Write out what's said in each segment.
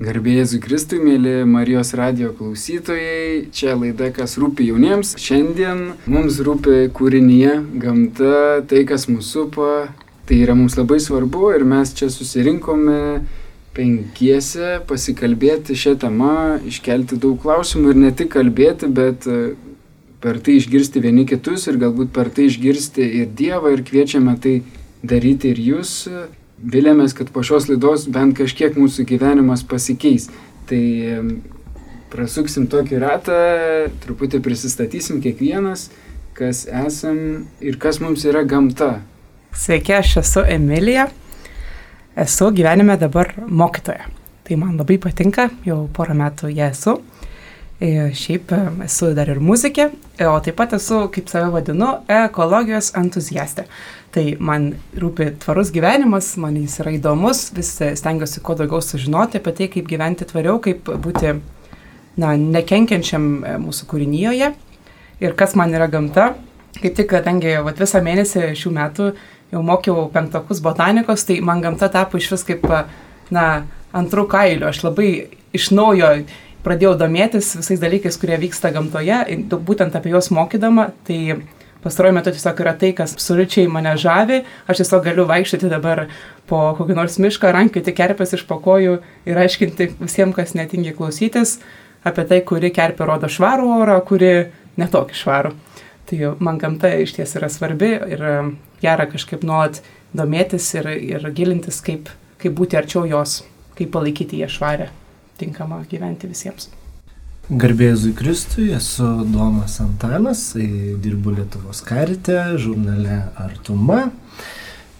Garbėjai Kristui, mėly Marijos radio klausytojai, čia laida, kas rūpi jauniems. Šiandien mums rūpi kūrinyje, gamta, tai, kas mūsų supa. Tai yra mums labai svarbu ir mes čia susirinkome penkiese pasikalbėti šią temą, iškelti daug klausimų ir ne tik kalbėti, bet e, per tai išgirsti vieni kitus ir galbūt per tai išgirsti ir Dievą ir kviečiame tai daryti ir jūs vilėmės, kad po šios laidos bent kažkiek mūsų gyvenimas pasikeis. Tai prasuksim tokį ratą, truputį prisistatysim kiekvienas, kas esam ir kas mums yra gamta. Sveiki, aš esu Emilija. Esu gyvenime dabar mokytoja. Tai man labai patinka, jau porą metų ją esu. E, šiaip esu dar ir muzikė, e, o taip pat esu, kaip save vadinu, ekologijos entuziastė. Tai man rūpi tvarus gyvenimas, man jis yra įdomus, vis stengiuosi kuo daugiau sužinoti apie tai, kaip gyventi tvariau, kaip būti na, nekenkiančiam e, mūsų kūrinyje ir kas man yra gamta. Kaip tik, kadangi vat, visą mėnesį šių metų jau mokiau penktokus botanikos, tai man gamta tapo iš vis kaip, na, antrų kailių. Aš labai iš naujo pradėjau domėtis visais dalykais, kurie vyksta gamtoje, būtent apie juos mokydama, tai pastaruoju metu tiesiog yra tai, kas absoliučiai mane žavi, aš tiesiog galiu vaikščioti dabar po kokį nors mišką, rankioti kerpės iš pakojų ir aiškinti visiems, kas netingi klausytis, apie tai, kuri kerpė rodo švarų orą, kuri netokį švarų. Tai man gamta iš ties yra svarbi ir gera kažkaip nuolat domėtis ir, ir gilintis, kaip, kaip būti arčiau jos, kaip palaikyti ją švarę tinkama gyventi visiems. Garbėzui Kristui, esu Domas Antanas, dirbu Lietuvos karite, žurnale Artuma.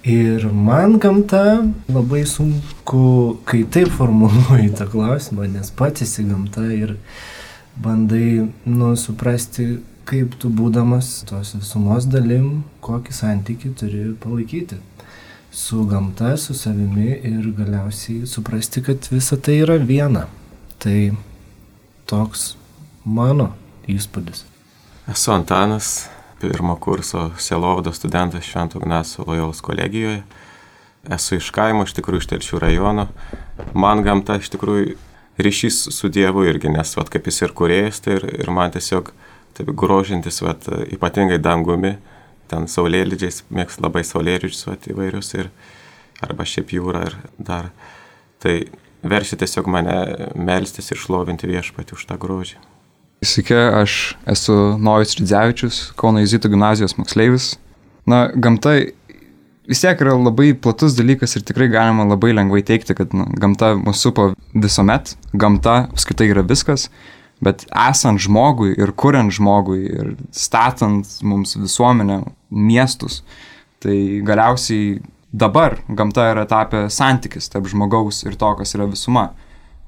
Ir man gamta labai sunku, kai taip formuluoji tą klausimą, nes pats esi gamta ir bandai nu, suprasti, kaip tu būdamas tos visumos dalim, kokį santykių turi palaikyti su gamta, su savimi ir galiausiai suprasti, kad visa tai yra viena. Tai toks mano įspūdis. Esu Antanas, pirmo kurso Selovado studentas Švento Ignacio Lojaus kolegijoje. Esu iš kaimo, iš tikrųjų iš Telšių rajono. Man gamta iš tikrųjų ryšys su Dievu irgi, nes vat, kaip jis ir kuriejas, tai ir, ir man tiesiog taip grožintis, vat, ypatingai dangumi, ten saulėlydžiais, mėgst labai saulėlydžius įvairius ir arba šiaip jūrą ir dar. Tai veršia tiesiog mane melstis ir šlovinti viešpatį už tą grožį. Sveiki, aš esu Nojus Ridzevičius, Kauno Jėzito gimnazijos moksleivis. Na, gamta vis tiek yra labai platus dalykas ir tikrai galima labai lengvai teikti, kad na, gamta mūsų supo visuomet, gamta apskritai yra viskas, bet esant žmogui ir kuriant žmogui ir statant mums visuomenę, miestus, tai galiausiai dabar gamta yra tapę santykis tarp žmogaus ir to, kas yra visuma.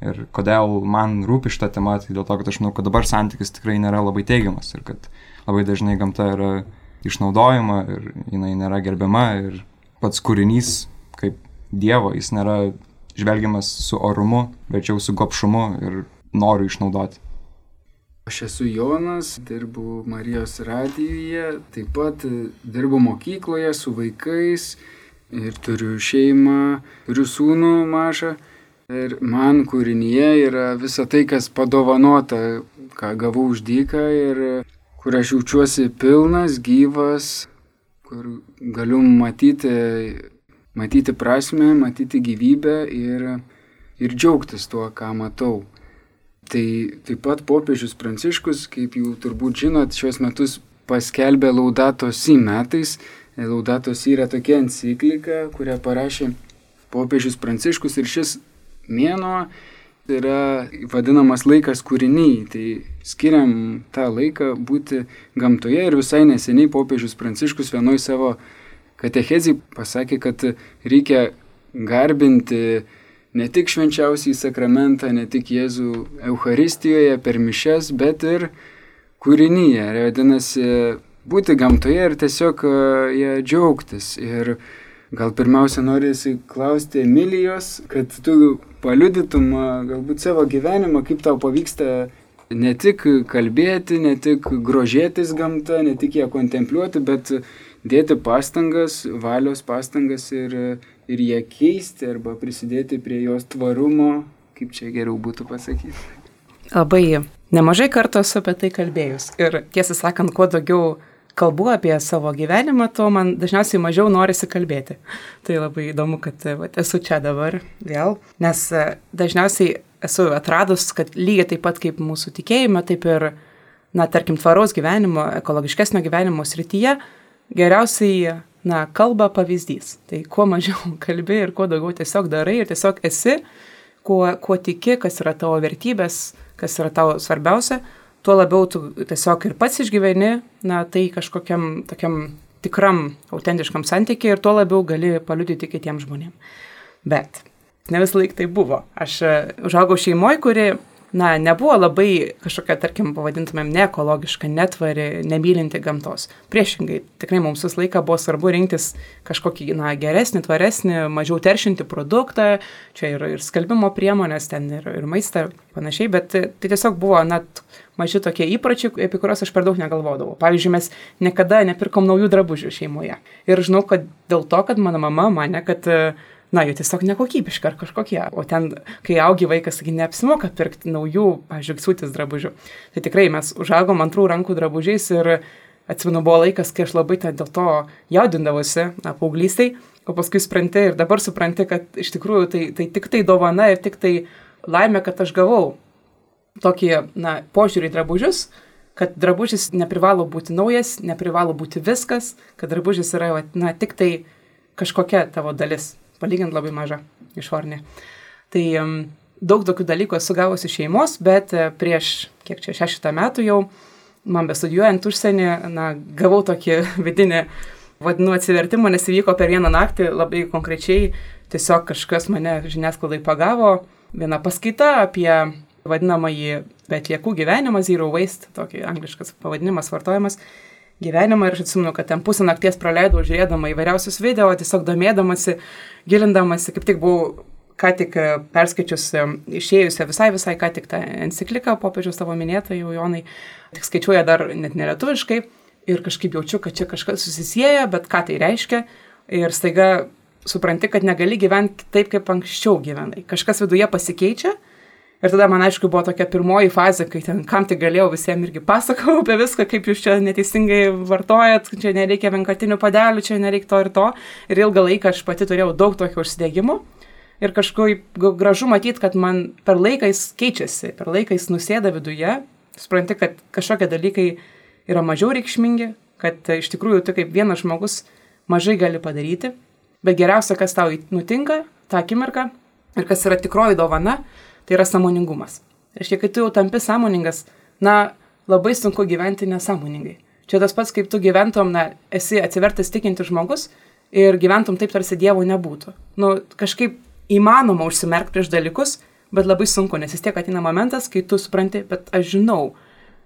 Ir kodėl man rūpi šitą temą, tai dėl to, kad aš manau, kad dabar santykis tikrai nėra labai teigiamas ir kad labai dažnai gamta yra išnaudojama ir jinai nėra gerbiama ir pats kūrinys kaip Dievo, jis nėra žvelgiamas su orumu, verčiau su gopšumu ir noriu išnaudoti. Aš esu Jonas, dirbu Marijos radijoje, taip pat dirbu mokykloje su vaikais ir turiu šeimą, turiu sūnų mažą. Ir man kūrinyje yra visa tai, kas padovanota, ką gavau už dyką ir kur aš jaučiuosi pilnas, gyvas, kur galiu matyti, matyti prasme, matyti gyvybę ir, ir džiaugtis tuo, ką matau. Tai taip pat popiežius Pranciškus, kaip jau turbūt žinot, šios metus paskelbė Laudato Si metais. Laudato Si yra tokia enciklika, kurią parašė popiežius Pranciškus ir šis mėnuo yra vadinamas laikas kūriniai. Tai skiriam tą laiką būti gamtoje ir visai neseniai popiežius Pranciškus vienoj savo katechezijai pasakė, kad reikia garbinti ne tik švenčiausiai sakramentą, ne tik Jėzų Euharistijoje per mišes, bet ir kūrinyje. Ir vadinasi, būti gamtoje ir tiesiog e, ją džiaugtis. Ir gal pirmiausia norisi klausti Emilijos, kad tu paliudytum e, galbūt savo gyvenimą, kaip tau pavyksta ne tik kalbėti, ne tik grožėtis gamta, ne tik ją kontempliuoti, bet dėti pastangas, valios pastangas ir, ir ją keisti arba prisidėti prie jos tvarumo kaip čia geriau būtų pasakyti. Labai nemažai kartų esu apie tai kalbėjus. Ir tiesą sakant, kuo daugiau kalbu apie savo gyvenimą, to man dažniausiai mažiau norisi kalbėti. Tai labai įdomu, kad va, esu čia dabar vėl, nes e, dažniausiai esu atradus, kad lygiai taip pat kaip mūsų tikėjime, taip ir, na, tarkim, tvaraus gyvenimo, ekologiškesnio gyvenimo srityje, geriausiai, na, kalba pavyzdys. Tai kuo mažiau kalbi ir kuo daugiau tiesiog darai ir tiesiog esi, kuo, kuo tiki, kas yra tavo vertybės, kas yra tavo svarbiausia, tuo labiau tu tiesiog ir pats išgyveni, na, tai kažkokiam tokiam tikram, autentiškam santykiai ir tuo labiau gali paliudyti kitiems žmonėms. Bet ne visą laiką tai buvo. Aš e, užaugau šeimoje, kuri na, nebuvo labai kažkokia, tarkim, pavadintumėm neekologiška, netvari, nemylinti gamtos. Priešingai, tikrai mums visą laiką buvo svarbu rinktis kažkokį, na, geresnį, tvaresnį, mažiau teršinti produktą, čia ir, ir skalbimo priemonės, ten ir, ir maistą panašiai, bet tai tiesiog buvo, na, maži tokie įpročiai, apie kuriuos aš per daug negalvodavau. Pavyzdžiui, mes niekada nepirkom naujų drabužių šeimoje. Ir žinau, kad dėl to, kad mano mama mane, kad uh, na, jų tiesiog nekokybiški ar kažkokie. O ten, kai augi vaikas, taigi neapsimoka pirkti naujų, pažiūrėk, siūtis drabužių. Tai tikrai mes užaugom antrų rankų drabužiais ir atsimenu, buvo laikas, kai aš labai dėl to jaudindavosi, na, paauglystiai, o paskui supranti ir dabar supranti, kad iš tikrųjų tai, tai tik tai dovana ir tik tai laimė, kad aš gavau tokį, na, požiūrį į drabužius, kad drabužis neprivalo būti naujas, neprivalo būti viskas, kad drabužis yra, na, tik tai kažkokia tavo dalis palyginti labai maža išornė. Tai daug tokių dalykų esu gavusi šeimos, bet uh, prieš, kiek čia, šeštą metų jau, man bestudijuojant užsienį, na, gavau tokį vidinį, vadinu, atsivertimą, nes įvyko per vieną naktį labai konkrečiai, tiesiog kažkas mane žiniasklaidai pagavo, viena paskaita apie vadinamąjį betliekų gyvenimą, zero waste, tokį angliškas pavadinimas vartojamas gyvenimą ir aš atsimenu, kad ten pusę nakties praleidau žiūrėdama įvairiausius video, tiesiog domėdamasi, gilindamasi, kaip tik buvau ką tik e, perskaičiusi, išėjusią visai, visai ką tik tą encikliką popiežiaus tavo minėtą jau Jonai, tik skaičiuoja dar net nelietuviškai ir kažkaip jaučiu, kad čia kažkas susisieja, bet ką tai reiškia ir staiga supranti, kad negali gyventi taip, kaip anksčiau gyvenai. Kažkas viduje pasikeičia Ir tada man aišku buvo tokia pirmoji fazė, kai ten kam tik galėjau visiems irgi pasakau apie viską, kaip jūs čia neteisingai vartojat, čia nereikia vienkartinių padelių, čia nereikia to ir to. Ir ilgą laiką aš pati turėjau daug tokių užsidėgymų. Ir kažkaip gražu matyti, kad man per laiką jis keičiasi, per laiką jis nusėda viduje, supranti, kad kažkokie dalykai yra mažiau reikšmingi, kad iš tikrųjų tu kaip vienas žmogus mažai gali padaryti, bet geriausia, kas tau nutinka tą akimirką ir kas yra tikroji dovana, tai yra samoningumas. Reiškia, kai tu jau tampi sąmoningas, na, labai sunku gyventi nesąmoningai. Čia tas pats, kaip tu gyventum, na, esi atsivertas tikinti žmogus ir gyventum taip, tarsi Dievo nebūtų. Nu, kažkaip įmanoma užsimerkti prieš dalykus, bet labai sunku, nes vis tiek ateina momentas, kai tu supranti, bet aš žinau,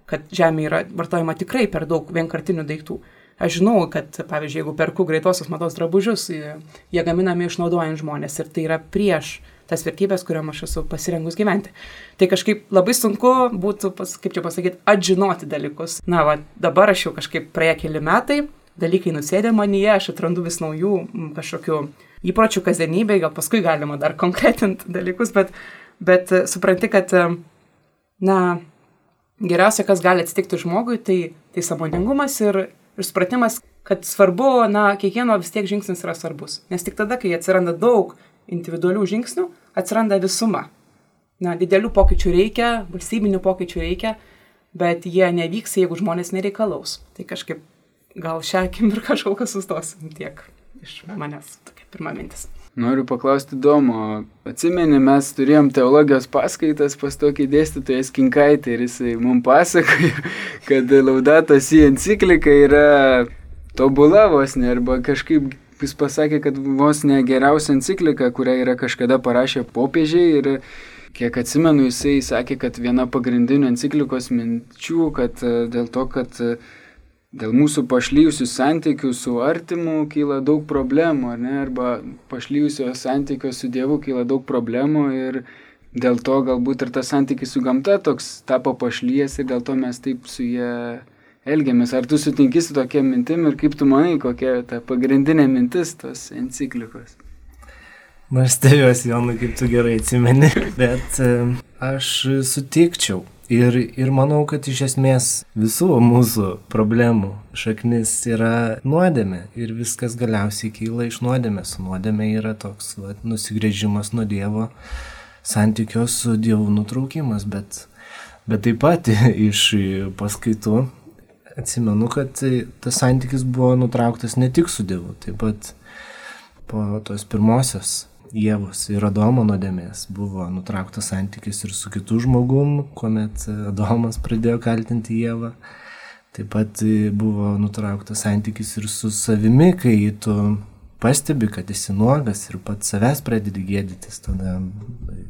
kad žemė yra vartojama tikrai per daug vienkartinių daiktų. Aš žinau, kad, pavyzdžiui, jeigu perku greitosios mados drabužius, jie gaminami išnaudojant žmonės ir tai yra prieš tas vertybės, kuriuom aš esu pasirengus gyventi. Tai kažkaip labai sunku būtų, pas, kaip čia pasakyti, atžinoti dalykus. Na, va, dabar aš jau kažkaip praėjo keli metai, dalykai nusėdė manyje, aš atrandu vis naujų kažkokių įpročių kasdienybėje, gal paskui galima dar konkretinti dalykus, bet, bet e, supranti, kad, e, na, geriausia, kas gali atsitikti žmogui, tai, tai samoningumas ir, ir supratimas, kad svarbu, na, kiekvieno vis tiek žingsnis yra svarbus. Nes tik tada, kai atsiranda daug individualių žingsnių, atsiranda visuma. Na, didelių pokyčių reikia, valstybinių pokyčių reikia, bet jie nevyks, jeigu žmonės nereikalaus. Tai kažkaip gal šią akimirką kažkol kas sustosim tiek iš manęs. Tokia pirma mintis. Noriu paklausti Domo, atsimeni, mes turėjom teologijos paskaitas pas tokį dėstytoją Skinkaitį ir jisai mums pasakoja, kad laudatos į encikliką yra tobula vos ne, arba kažkaip jis pasakė, kad vos ne geriausia enciklika, kurią yra kažkada parašę popiežiai ir kiek atsimenu, jisai sakė, kad viena pagrindinių enciklikos minčių, kad e, dėl to, kad e, dėl mūsų pašlyjusių santykių su artimu kyla daug problemų, ne, arba pašlyjusio santykio su Dievu kyla daug problemų ir dėl to galbūt ir tas santykis su gamta toks tapo pašlyjas ir dėl to mes taip su jie elgiamės. Ar tu sutinki su tokia mintim ir kaip tu manai, kokia ta pagrindinė mintis tos enciklikos? Aš stebiuosi, Jonai, kaip tu gerai atsimeni, bet e, aš sutikčiau. Ir, ir manau, kad iš esmės visų mūsų problemų šaknis yra nuodėmė. Ir viskas galiausiai kyla iš nuodėmės. Nuodėmė yra toks va, nusigrėžimas nuo Dievo, santykio su Dievu nutraukimas. Bet, bet taip pat iš paskaitų atsimenu, kad tas santykis buvo nutrauktas ne tik su Dievu, taip pat po tos pirmosios Jėvos ir Adomo nuodėmės buvo nutrauktas santykis ir su kitu žmogum, kuomet Adomas pradėjo kaltinti Jėvą. Taip pat buvo nutrauktas santykis ir su savimi, kai tu pastebi, kad esi nuogas ir pats savęs pradedi gėdytis, tada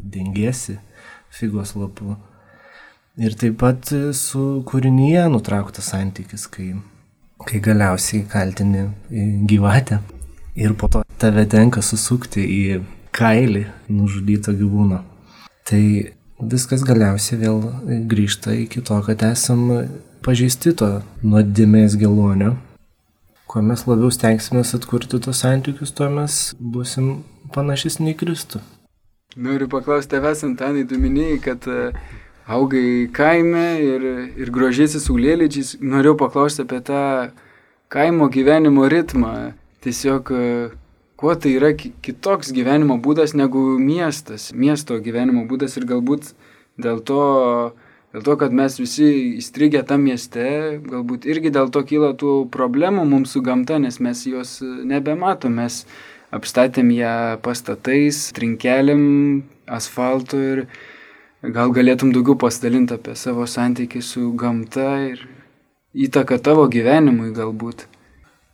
dengiesi figos lapu. Ir taip pat su kūrinyje nutrauktas santykis, kai, kai galiausiai kaltini gyvatę ir po to tave tenka susukti į kailį nužudyto gyvūno. Tai viskas galiausiai vėl grįžta iki to, kad esam pažeisti to nuodėmės gelonio. Kuo mes labiau stengsime atkurti tos santykius, tuo mes busim panašesni į Kristų. Noriu paklausti tavęs, Antanai, tu minėjai, kad e, augai kaime ir, ir grožėsi saulėlydžiais. Noriu paklausti apie tą kaimo gyvenimo ritmą tiesiog kuo tai yra kitoks gyvenimo būdas negu miestas, miesto gyvenimo būdas ir galbūt dėl to, dėl to, kad mes visi įstrigę tam mieste, galbūt irgi dėl to kyla tų problemų mums su gamta, nes mes jos nebematom, mes apstatėm ją pastatais, trinkelėm, asfaltu ir gal galėtum daugiau pasidalinti apie savo santykį su gamta ir įtaką tavo gyvenimui galbūt.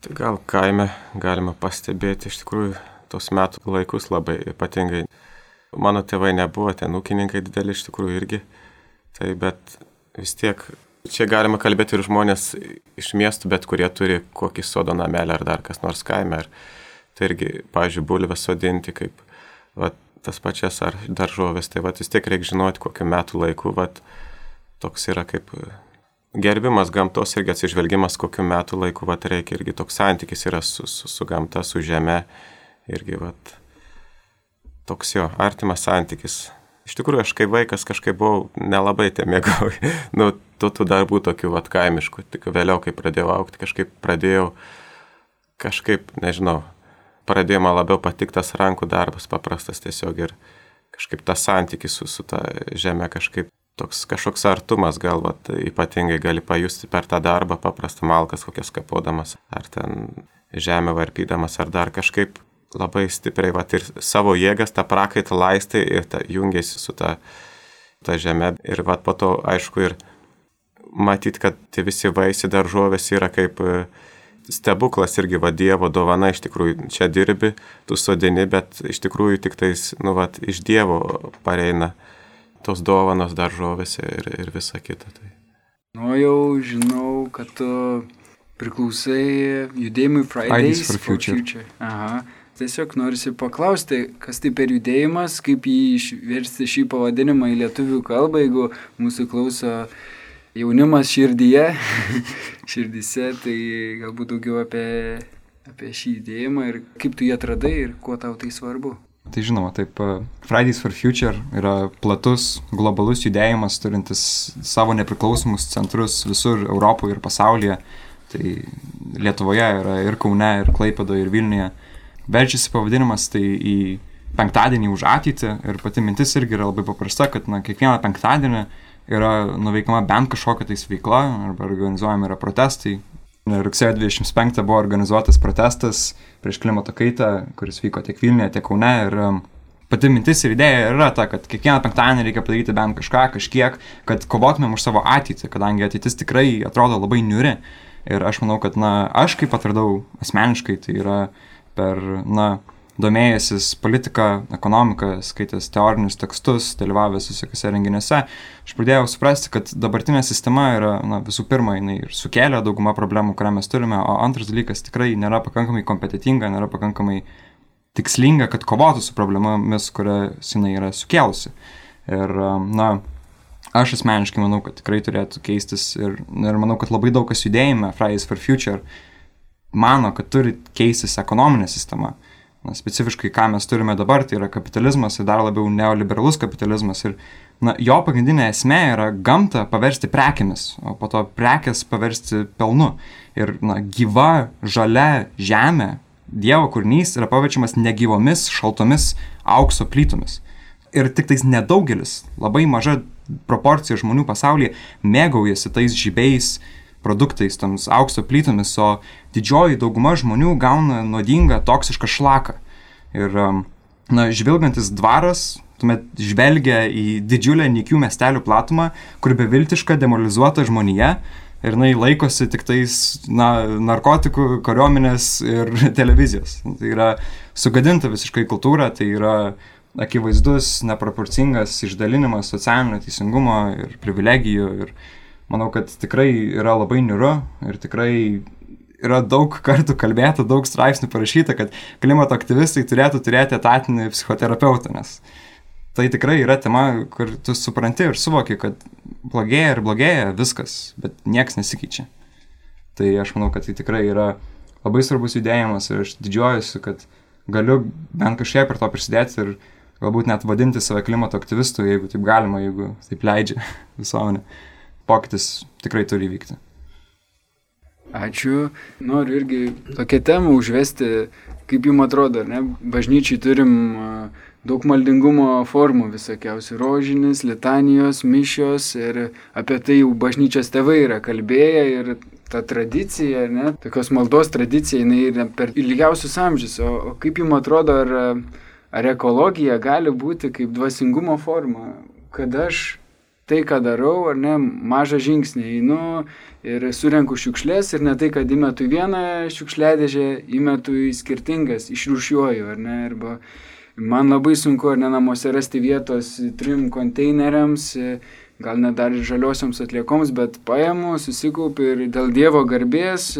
Tai gal kaime galima pastebėti iš tikrųjų tos metų laikus labai ypatingai. Mano tėvai nebuvo ten ūkininkai dideli iš tikrųjų irgi. Tai bet vis tiek čia galima kalbėti ir žmonės iš miestų, bet kurie turi kokį sodo namelį ar dar kas nors kaime. Ar tai irgi, pavyzdžiui, bulves sodinti kaip va, tas pačias ar daržovės. Tai va, vis tiek reikia žinoti, kokiu metų laiku va, toks yra kaip gerbimas gamtos irgi atsižvelgimas, kokiu metu laiku vat, reikia irgi toks santykis yra su, su, su gamta, su žeme. Irgi vat, toks jo artimas santykis. Iš tikrųjų, aš kaip vaikas kažkaip buvau nelabai te mėgau. nu, tu tų darbų tokių vat kaimiškų. Tik vėliau, kai pradėjau aukti, kažkaip pradėjau, kažkaip, nežinau, pradėjo man labiau patiktas rankų darbas, paprastas tiesiog ir kažkaip tas santykis su, su ta žemė kažkaip toks kažkoks artumas gal vat, ypatingai gali pajusti per tą darbą, paprastą malkas kokias kapodamas, ar ten žemę varpydamas, ar dar kažkaip labai stipriai, vat, ir savo jėgas tą prakaitą laistai ir ta, jungiasi su ta, ta žemė. Ir vat, po to, aišku, ir matyti, kad tie visi vaisiai daržovės yra kaip e, stebuklas irgi va Dievo dovana, iš tikrųjų čia dirbi, tu sodini, bet iš tikrųjų tik tais, nu, va, iš Dievo pareina tos dovanos daržovėse ir, ir visa kita. Tai. Nu jau žinau, kad tu priklausai judėjimui Fridays for Future. For future. Aha. Tiesiog norisi paklausti, kas tai per judėjimas, kaip jį išversti šį pavadinimą į lietuvių kalbą, jeigu mūsų klauso jaunimas širdyje, širdyse, tai galbūt daugiau apie, apie šį judėjimą ir kaip tu jį atradai ir kuo tau tai svarbu. Tai žinoma, taip, e, Fridays for Future yra platus globalus judėjimas, turintis savo nepriklausomus centrus visur Europoje ir pasaulyje. Tai Lietuvoje yra ir Kaune, ir Klaipėdo, ir Vilniuje. Verčiasi pavadinimas tai į penktadienį už ateitį ir pati mintis irgi yra labai paprasta, kad na, kiekvieną penktadienį yra nuveikama bent kažkokia tais veikla arba organizuojami yra protestai, Rugsėjo 25 buvo organizuotas protestas prieš klimato kaitą, kuris vyko tiek Vilniuje, tiek Kaune. Ir um, pati mintis ir idėja yra ta, kad kiekvieną penktadienį reikia padaryti bent kažką, kažkiek, kad kovotumėm už savo ateitį, kadangi ateitis tikrai atrodo labai niuri. Ir aš manau, kad, na, aš kaip atradau asmeniškai, tai yra per, na, domėjęsis politika, ekonomika, skaitęs teorinius tekstus, dalyvavęs visokiose renginiuose, aš pradėjau suprasti, kad dabartinė sistema yra, na, visų pirma, jinai ir sukėlė daugumą problemų, kurią mes turime, o antras dalykas tikrai nėra pakankamai kompetitinga, nėra pakankamai tikslinga, kad kovotų su problemomis, kurias jinai yra sukėlusi. Ir, na, aš asmeniškai manau, kad tikrai turėtų keistis ir, ir manau, kad labai daug kas judėjime Fridays for Future mano, kad turi keistis ekonominė sistema. Na, specifiškai ką mes turime dabar, tai yra kapitalizmas ir dar labiau neoliberalus kapitalizmas. Ir na, jo pagrindinė esmė yra gamtą paversti prekiamis, o po to prekes paversti pelnu. Ir na, gyva, žalia žemė, Dievo kūrinys yra paverčiamas negyvomis, šaltomis aukso plytomis. Ir tik tais nedaugelis, labai maža proporcija žmonių pasaulyje mėgaujasi tais žybiais produktais, toms aukso plytomis, o didžioji dauguma žmonių gauna nuodingą, toksišką šlaką. Ir, um, na, žvilgantis dvaras, tuomet žvelgia į didžiulę nykių miestelių platumą, kur beviltiška demoralizuota žmonija ir jinai laikosi tik tais na, narkotikų, kariuomenės ir televizijos. Tai yra sugadinta visiškai kultūra, tai yra akivaizdus, neproporcingas išdalinimas socialinio teisingumo ir privilegijų. Ir manau, kad tikrai yra labai niuru ir tikrai yra daug kartų kalbėta, daug straipsnių parašyta, kad klimato aktyvistai turėtų turėti etatinį psichoterapeutą, nes tai tikrai yra tema, kur tu supranti ir suvoki, kad blogėja ir blogėja viskas, bet nieks nesikeičia. Tai aš manau, kad tai tikrai yra labai svarbus judėjimas ir aš didžiuojuosi, kad galiu bent kažkiek per to prisidėti ir galbūt net vadinti save klimato aktyvistu, jeigu taip galima, jeigu taip leidžia visuomenė. Pokytis tikrai turi vykti. Ačiū. Noriu irgi tokią temą užvesti, kaip jums atrodo, ne? Bažnyčiai turim daug maldingumo formų visokiausių - rožinis, litanijos, mišios ir apie tai jau bažnyčios tėvai yra kalbėję ir ta tradicija, ne, tokios maldos tradicija, jinai yra per ilgiausius amžius. O, kaip jums atrodo, ar, ar ekologija gali būti kaip dvasingumo forma, kad aš tai, ką darau, ar ne, mažą žingsnį einu ir surenku šiukšlės ir ne tai, kad įmetu vieną šiukšlėdėžę, įmetu į skirtingas, išrūšiuoju, ar ne, arba man labai sunku, ar ne, namuose rasti vietos trim konteineriams, gal net dar ir žaliosioms atliekoms, bet paimu, susikaupiu ir dėl Dievo garbės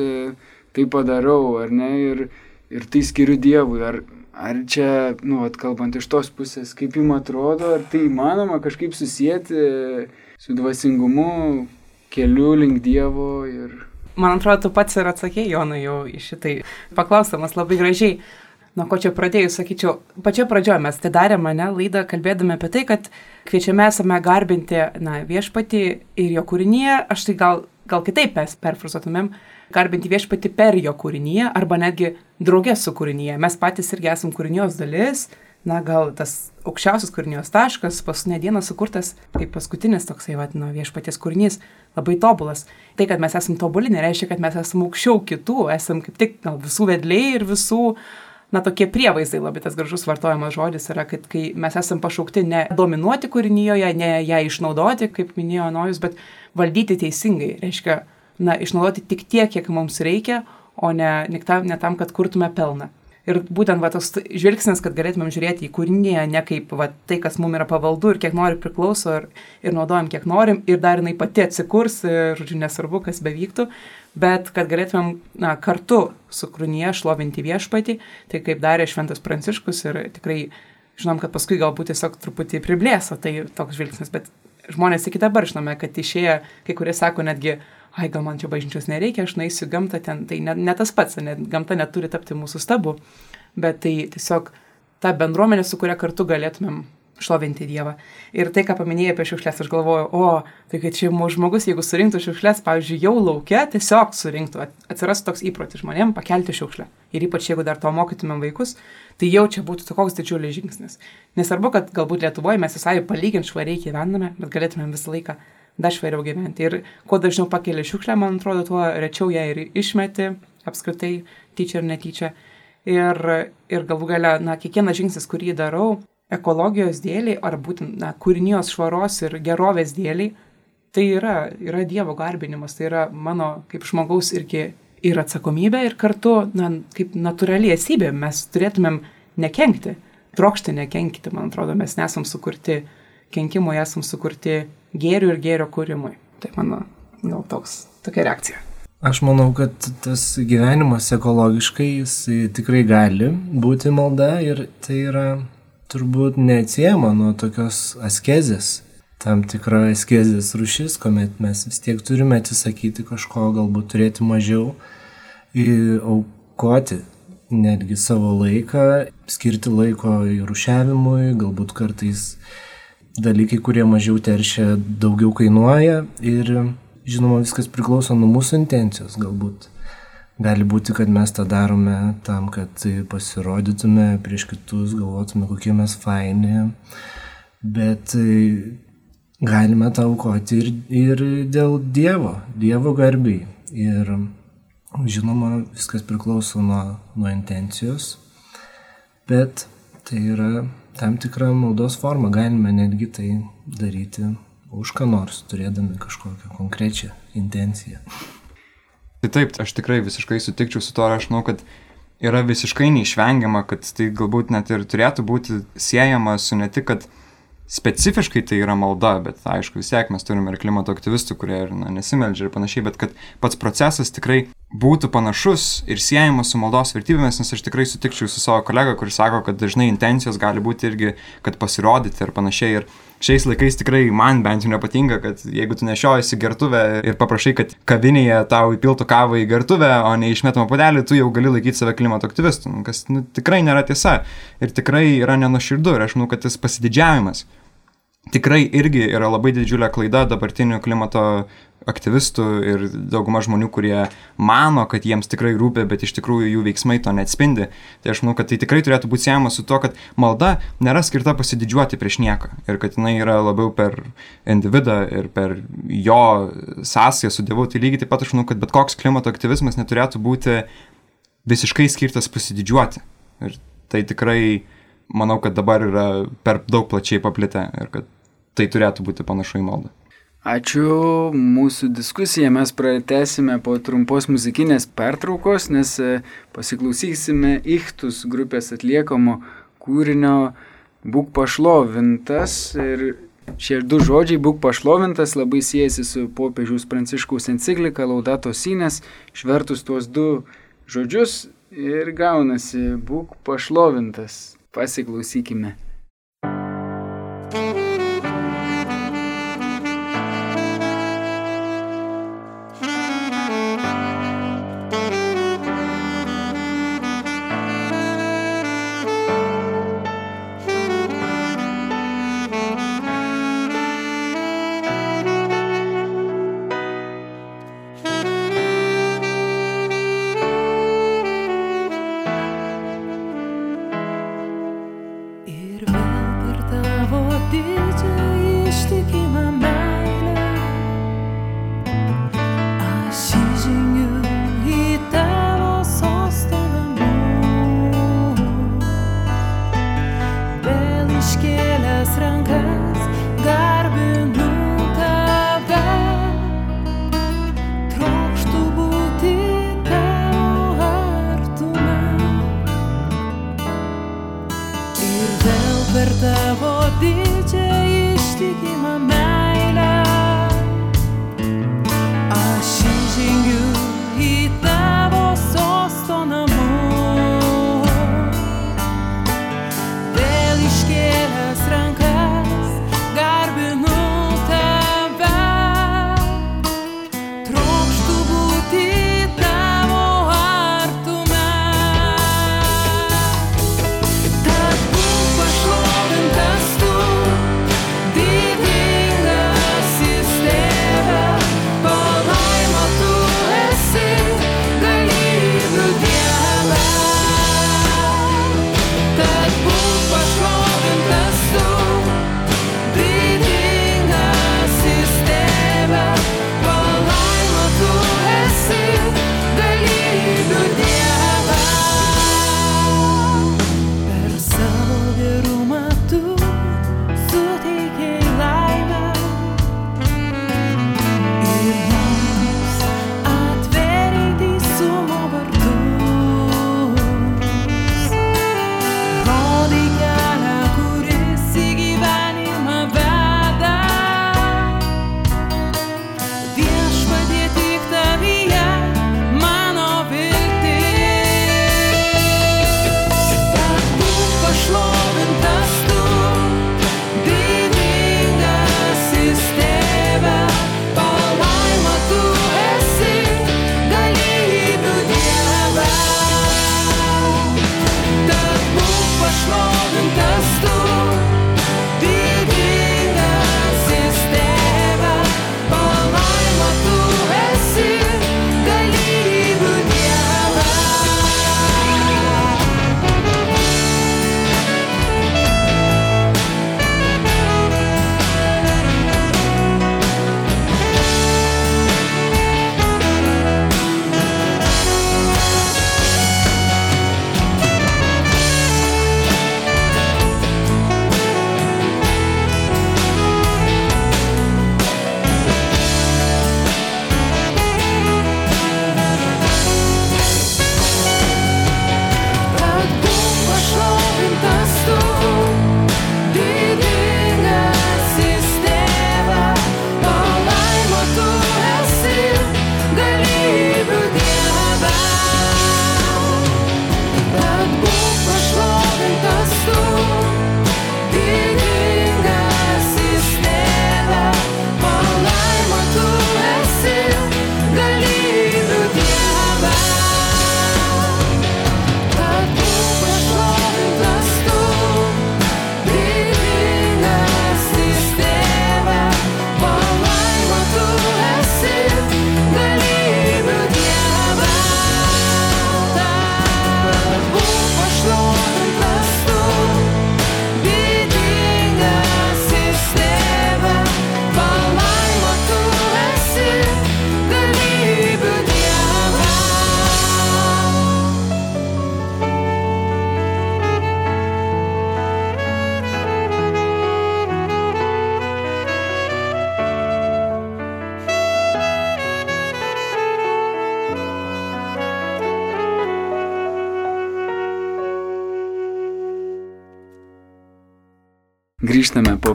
tai padarau, ar ne, ir, ir tai skiriu Dievui. Ar, Ar čia, nu, atkalbant iš tos pusės, kaip jums atrodo, ar tai įmanoma kažkaip susijęti su dvasingumu, keliu link Dievo ir... Man atrodo, tu pats ir atsakėjai, Jonai, jau iš šitai. Paklausamas labai gražiai, nuo ko čia pradėjus, sakyčiau, pačioje pradžioje mes tai darėme, ne, laidą kalbėdami apie tai, kad kviečiame esame garbinti, na, viešpatį ir jo kūrinyje, aš tai gal, gal kitaip perfrazuotumėm, garbinti viešpati per jo kūrinyje arba netgi draugės su kūrinyje. Mes patys irgi esam kūrinijos dalis, na gal tas aukščiausias kūrinijos taškas, paskutinė diena sukurtas kaip paskutinis toksai, vadino, viešpaties kūrinys, labai tobulas. Tai, kad mes esame tobuli, nereiškia, kad mes esame aukščiau kitų, esame kaip tik gal visų vedliai ir visų na, tokie prievaizdai, labai tas gražus vartojamas žodis yra, kad kai mes esame pašaukti ne dominuoti kūrinyje, ne ją išnaudoti, kaip minėjo Nojus, bet valdyti teisingai. Reiškia, na, išnaudoti tik tiek, kiek mums reikia, o ne, ne, tam, ne tam, kad kurtume pelną. Ir būtent va, tas žvilgsnis, kad galėtumėm žiūrėti į kūrinį, ne kaip va, tai, kas mums yra pavaldu ir kiek nori priklauso ir, ir naudojam kiek norim ir dar jinai pati atsikurs, ir, žodžiu, nesvarbu, kas bevyktų, bet kad galėtumėm na, kartu su kūrinyje šlovinti viešpatį, tai kaip darė Šventas Pranciškus ir tikrai žinom, kad paskui galbūt tiesiog truputį priblėso tai toks žvilgsnis, bet žmonės iki dabar žinome, kad išėję, kai kurie sako netgi, ai gal man čia bažnyčios nereikia, aš naisiu gamtą ten, tai ne, ne tas pats, ne, gamta neturi tapti mūsų stabu, bet tai tiesiog ta bendruomenė, su kuria kartu galėtumėm šlovinti Dievą. Ir tai, ką paminėjai apie šiukšlės, aš galvoju, o, tai kad čia mūsų žmogus, jeigu surinktų šiukšlės, pavyzdžiui, jau laukia, tiesiog surinktų, atsirastų toks įprotis žmonėm pakelti šiukšlę. Ir ypač jeigu dar to mokytumėm vaikus, tai jau čia būtų toks didžiulis žingsnis. Nesvarbu, kad galbūt Lietuvoje mes visai palyginti švariai gyvename, bet galėtumėm visą laiką dar švariau gyventi. Ir kuo dažniau pakeli šiukšlę, man atrodo, tuo rečiau ją ir išmeti, apskritai, tyčia ir netyčia. Ir, ir galų gale, na, kiekvienas žingsnis, kurį darau, ekologijos dėliai, ar būtent, na, kūrinijos švaros ir gerovės dėliai, tai yra, yra Dievo garbinimas, tai yra mano kaip žmogaus irgi ir atsakomybė, ir kartu, na, kaip natūrali esybė, mes turėtumėm nekenkti, trokšti nekenkti, man atrodo, mes nesam sukurti kenkimui, esam sukurti gėrių ir gėrio kūrimui. Tai mano gal toks, tokia reakcija. Aš manau, kad tas gyvenimas ekologiškai jis tikrai gali būti malda ir tai yra turbūt neatsiejama nuo tokios askezės. Tam tikra askezės rušis, kuomet mes vis tiek turime atsisakyti kažko, galbūt turėti mažiau ir aukoti netgi savo laiką, skirti laiko į rušiavimui, galbūt kartais dalykai, kurie mažiau teršia, daugiau kainuoja ir žinoma viskas priklauso nuo mūsų intencijos galbūt. Gali būti, kad mes tą darome tam, kad pasirodytume prieš kitus, galvotume, kokie mes faini, bet galime tą aukoti ir, ir dėl Dievo, Dievo garbiai. Ir žinoma, viskas priklauso nuo, nuo intencijos, bet tai yra tam tikra maldos forma, galime netgi tai daryti už ką nors, turėdami kažkokią konkrečią intenciją. Tai taip, aš tikrai visiškai sutikčiau su to aš manau, kad yra visiškai neišvengiama, kad tai galbūt net ir turėtų būti siejama su ne tik, kad specifiškai tai yra malda, bet aišku, vis tiek mes turime ir klimato aktyvistų, kurie ir na, nesimeldžia ir panašiai, bet kad pats procesas tikrai būtų panašus ir siejamas su maldos vertybėmis, nes aš tikrai sutikčiau su savo kolega, kuris sako, kad dažnai intencijos gali būti irgi, kad pasirodyti ir panašiai. Ir šiais laikais tikrai man bent jau nepatinka, kad jeigu tu nešiojasi gertuvę ir paprašai, kad kavinėje tau įpiltų kavą į gertuvę, o ne išmetamą padelį, tu jau gali laikyti save klimato aktyvistu, kas nu, tikrai nėra tiesa ir tikrai yra nenuširdu ir aš manau, kad tas pasididžiavimas tikrai irgi yra labai didžiulė klaida dabartinių klimato aktyvistų ir dauguma žmonių, kurie mano, kad jiems tikrai rūpi, bet iš tikrųjų jų veiksmai to neatspindi. Tai aš manau, kad tai tikrai turėtų būti siejama su to, kad malda nėra skirta pasididžiuoti prieš nieką ir kad jinai yra labiau per individą ir per jo sąsąją su Dievu. Tai lygiai taip pat aš manau, kad bet koks klimato aktyvizmas neturėtų būti visiškai skirtas pasididžiuoti. Ir tai tikrai manau, kad dabar yra per daug plačiai paplitę ir kad tai turėtų būti panašu į maldą. Ačiū, mūsų diskusiją mes pratesime po trumpos muzikinės pertraukos, nes e, pasiklausysime Ichtus grupės atliekamo kūrinio Būk pašlovintas ir šie du žodžiai Būk pašlovintas labai siejasi su popiežiaus pranciškaus enciklika Laudato Sinės, švertus tuos du žodžius ir gaunasi Būk pašlovintas. Pasiklausykime.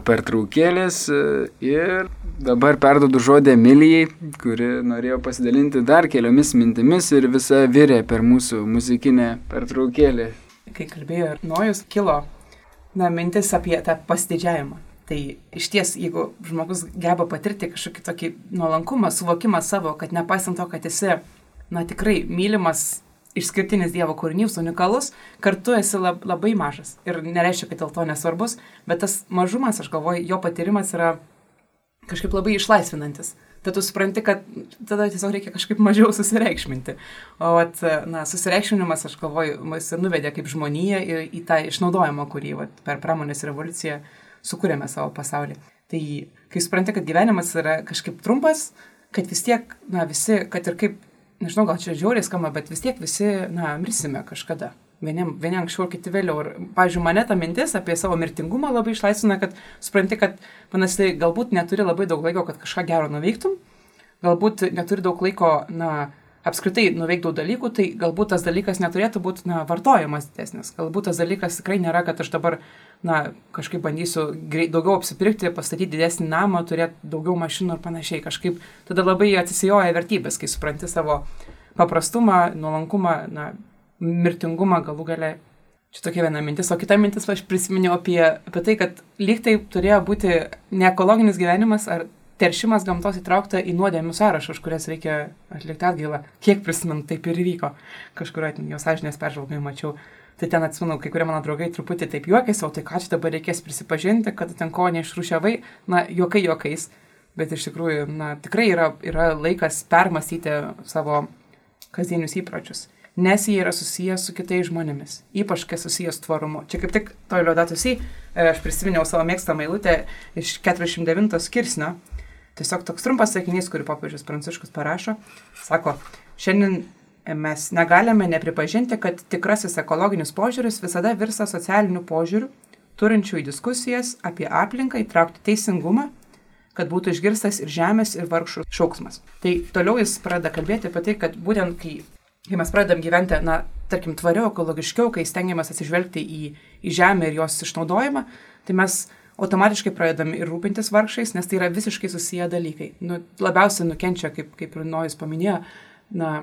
Pertraukėlės e, ir dabar perdodu žodį Emilijai, kuri norėjo pasidalinti dar keliomis mintimis ir visa virė per mūsų muzikinę pertraukėlę. Kai kalbėjo Nojus, kilo na, mintis apie tą pasididžiavimą. Tai iš ties, jeigu žmogus geba patirti kažkokį tokį nuolankumą, suvokimą savo, kad nepaisant to, kad esi, na tikrai mylimas, išskirtinis Dievo kūrinys, unikalus, kartu esi lab, labai mažas. Ir nereiškia, kad dėl to nesvarbus, bet tas mažumas, aš galvoju, jo patyrimas yra kažkaip labai išlaisvinantis. Tada tu supranti, kad tada tiesiog reikia kažkaip mažiau susireikšminti. O at, na, susireikšminimas, aš galvoju, mus nuvedė kaip žmonija į, į tą išnaudojimą, kurį vat, per pramonės revoliuciją sukūrėme savo pasaulį. Tai kai supranti, kad gyvenimas yra kažkaip trumpas, kad vis tiek, na, visi, kad ir kaip, nežinau, gal čia žiauriai skamba, bet vis tiek visi, na, mirsime kažkada. Vieni, vieni anksčiau, kiti vėliau. Ir, pavyzdžiui, mane ta mintis apie savo mirtingumą labai išlaisvina, kad supranti, kad panašiai galbūt neturi labai daug laiko, kad kažką gero nuveiktum, galbūt neturi daug laiko, na, apskritai nuveikti daug dalykų, tai galbūt tas dalykas neturėtų būti, na, vartojamas didesnis. Galbūt tas dalykas tikrai nėra, kad aš dabar, na, kažkaip bandysiu greit, daugiau apsipirkti, pastatyti didesnį namą, turėti daugiau mašinų ir panašiai. Kažkaip tada labai atsisijoja vertybės, kai supranti savo paprastumą, nuolankumą, na, mirtingumą galų gale. Čia tokia viena mintis, o kita mintis, aš prisiminiau apie, apie tai, kad lyg tai turėjo būti ne ekologinis gyvenimas ar teršimas gamtos įtraukta į nuodėmių sąrašą, už kurias reikia atlikti atgailą. Kiek prisimenu, taip ir įvyko. Kažkur jos sąžinės peržvalgai mačiau. Tai ten atsimenu, kai kurie mano draugai truputį taip juokėsi, o tai ką čia dabar reikės prisipažinti, kad ten ko neišrušiavai, na, juokai juokais. Bet iš tikrųjų, na, tikrai yra, yra laikas permastyti savo kasdienius įpročius nes jie yra susijęs su kitais žmonėmis, ypač kai susijęs tvarumu. Čia kaip tik to liudatusy, aš prisiminiau savo mėgstamą eilutę iš 49 skirsnio. Tiesiog toks trumpas sakinys, kurį popiežius Pranciškus parašo, sako, šiandien mes negalime nepripažinti, kad tikrasis ekologinis požiūris visada virsta socialiniu požiūriu, turinčių į diskusijas apie aplinką įtraukti teisingumą, kad būtų išgirstas ir žemės, ir vargšų šauksmas. Tai toliau jis pradeda kalbėti apie tai, kad būtent kai kai mes pradedam gyventi, na, tarkim, tvariau, ekologiškiau, kai stengiamės atsižvelgti į, į žemę ir jos išnaudojimą, tai mes automatiškai pradedam ir rūpintis vargšais, nes tai yra visiškai susiję dalykai. Nu, labiausiai nukenčia, kaip, kaip ir Nojus paminėjo, na,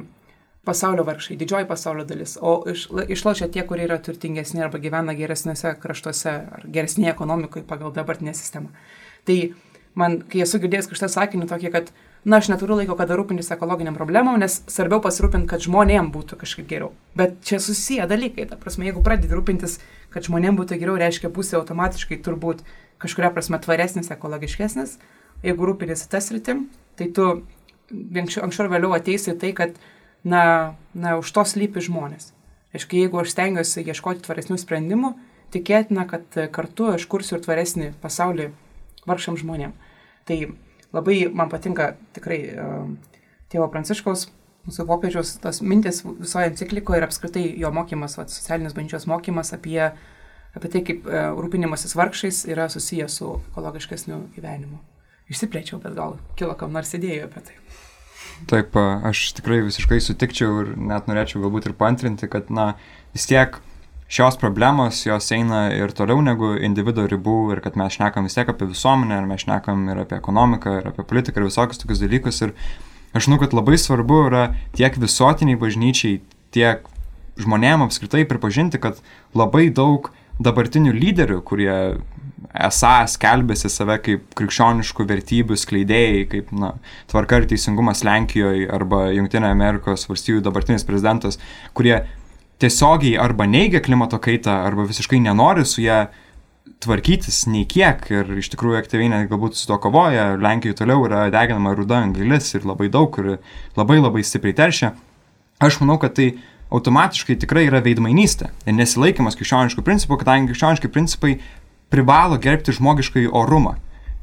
pasaulio vargšai, didžioji pasaulio dalis, o iš, išlošia tie, kurie yra turtingesni arba gyvena geresniuose kraštuose ar geresnėje ekonomikoje pagal dabartinę sistemą. Tai man, kai esu girdėjęs kažką sakinį tokį, kad na, aš neturiu laiko, kada rūpintis ekologiniam problemom, nes svarbiau pasirūpinti, kad žmonėm būtų kažkaip geriau. Bet čia susiję dalykai, ta prasme, jeigu pradedi rūpintis, kad žmonėm būtų geriau, reiškia pusė automatiškai turbūt kažkuria prasme tvaresnis, ekologiškesnis. Jeigu rūpintis tas rytim, tai tu anksčiau, ar vėliau ateisi tai, kad, na, na, už to slypi žmonės. Aišku, jeigu aš stengiuosi ieškoti tvaresnių sprendimų, tikėtina, kad kartu aš kursiu ir tvaresnį pasaulį vargšam žmonėm. Tai labai man patinka tikrai tėvo Pranciškaus, mūsų popiežiaus, tos mintis visoje enciklikoje ir apskritai jo mokymas, va, socialinės bažnyčios mokymas apie, apie tai, kaip uh, rūpinimasis vargšais yra susijęs su ekologiškesniu gyvenimu. Išsiplėčiau, bet gal kilo kam nors idėjų apie tai. Taip, aš tikrai visiškai sutikčiau ir net norėčiau galbūt ir pantrinti, kad, na, vis tiek šios problemos jos eina ir toliau negu individuo ribų ir kad mes šnekam vis tiek apie visuomenę, ir mes šnekam ir apie ekonomiką, ir apie politiką, ir visokius tokius dalykus. Ir aš žinau, kad labai svarbu yra tiek visuotiniai bažnyčiai, tiek žmonėm apskritai pripažinti, kad labai daug dabartinių lyderių, kurie esą skelbėsi save kaip krikščioniškų vertybių skleidėjai, kaip na, tvarka ir teisingumas Lenkijoje arba Junktinė Amerikos valstybių dabartinis prezidentas, kurie tiesiogiai arba neigia klimato kaitą, arba visiškai nenori su ją tvarkytis nei kiek ir iš tikrųjų aktyviai net galbūt su to kovoja, Lenkijoje toliau yra deginama ruda anglis ir labai daug, kuri labai labai stipriai teršia. Aš manau, kad tai automatiškai tikrai yra veidmainystė ir nesilaikimas krikščioniškų principų, kadangi krikščioniški principai privalo gerbti žmogiškai orumą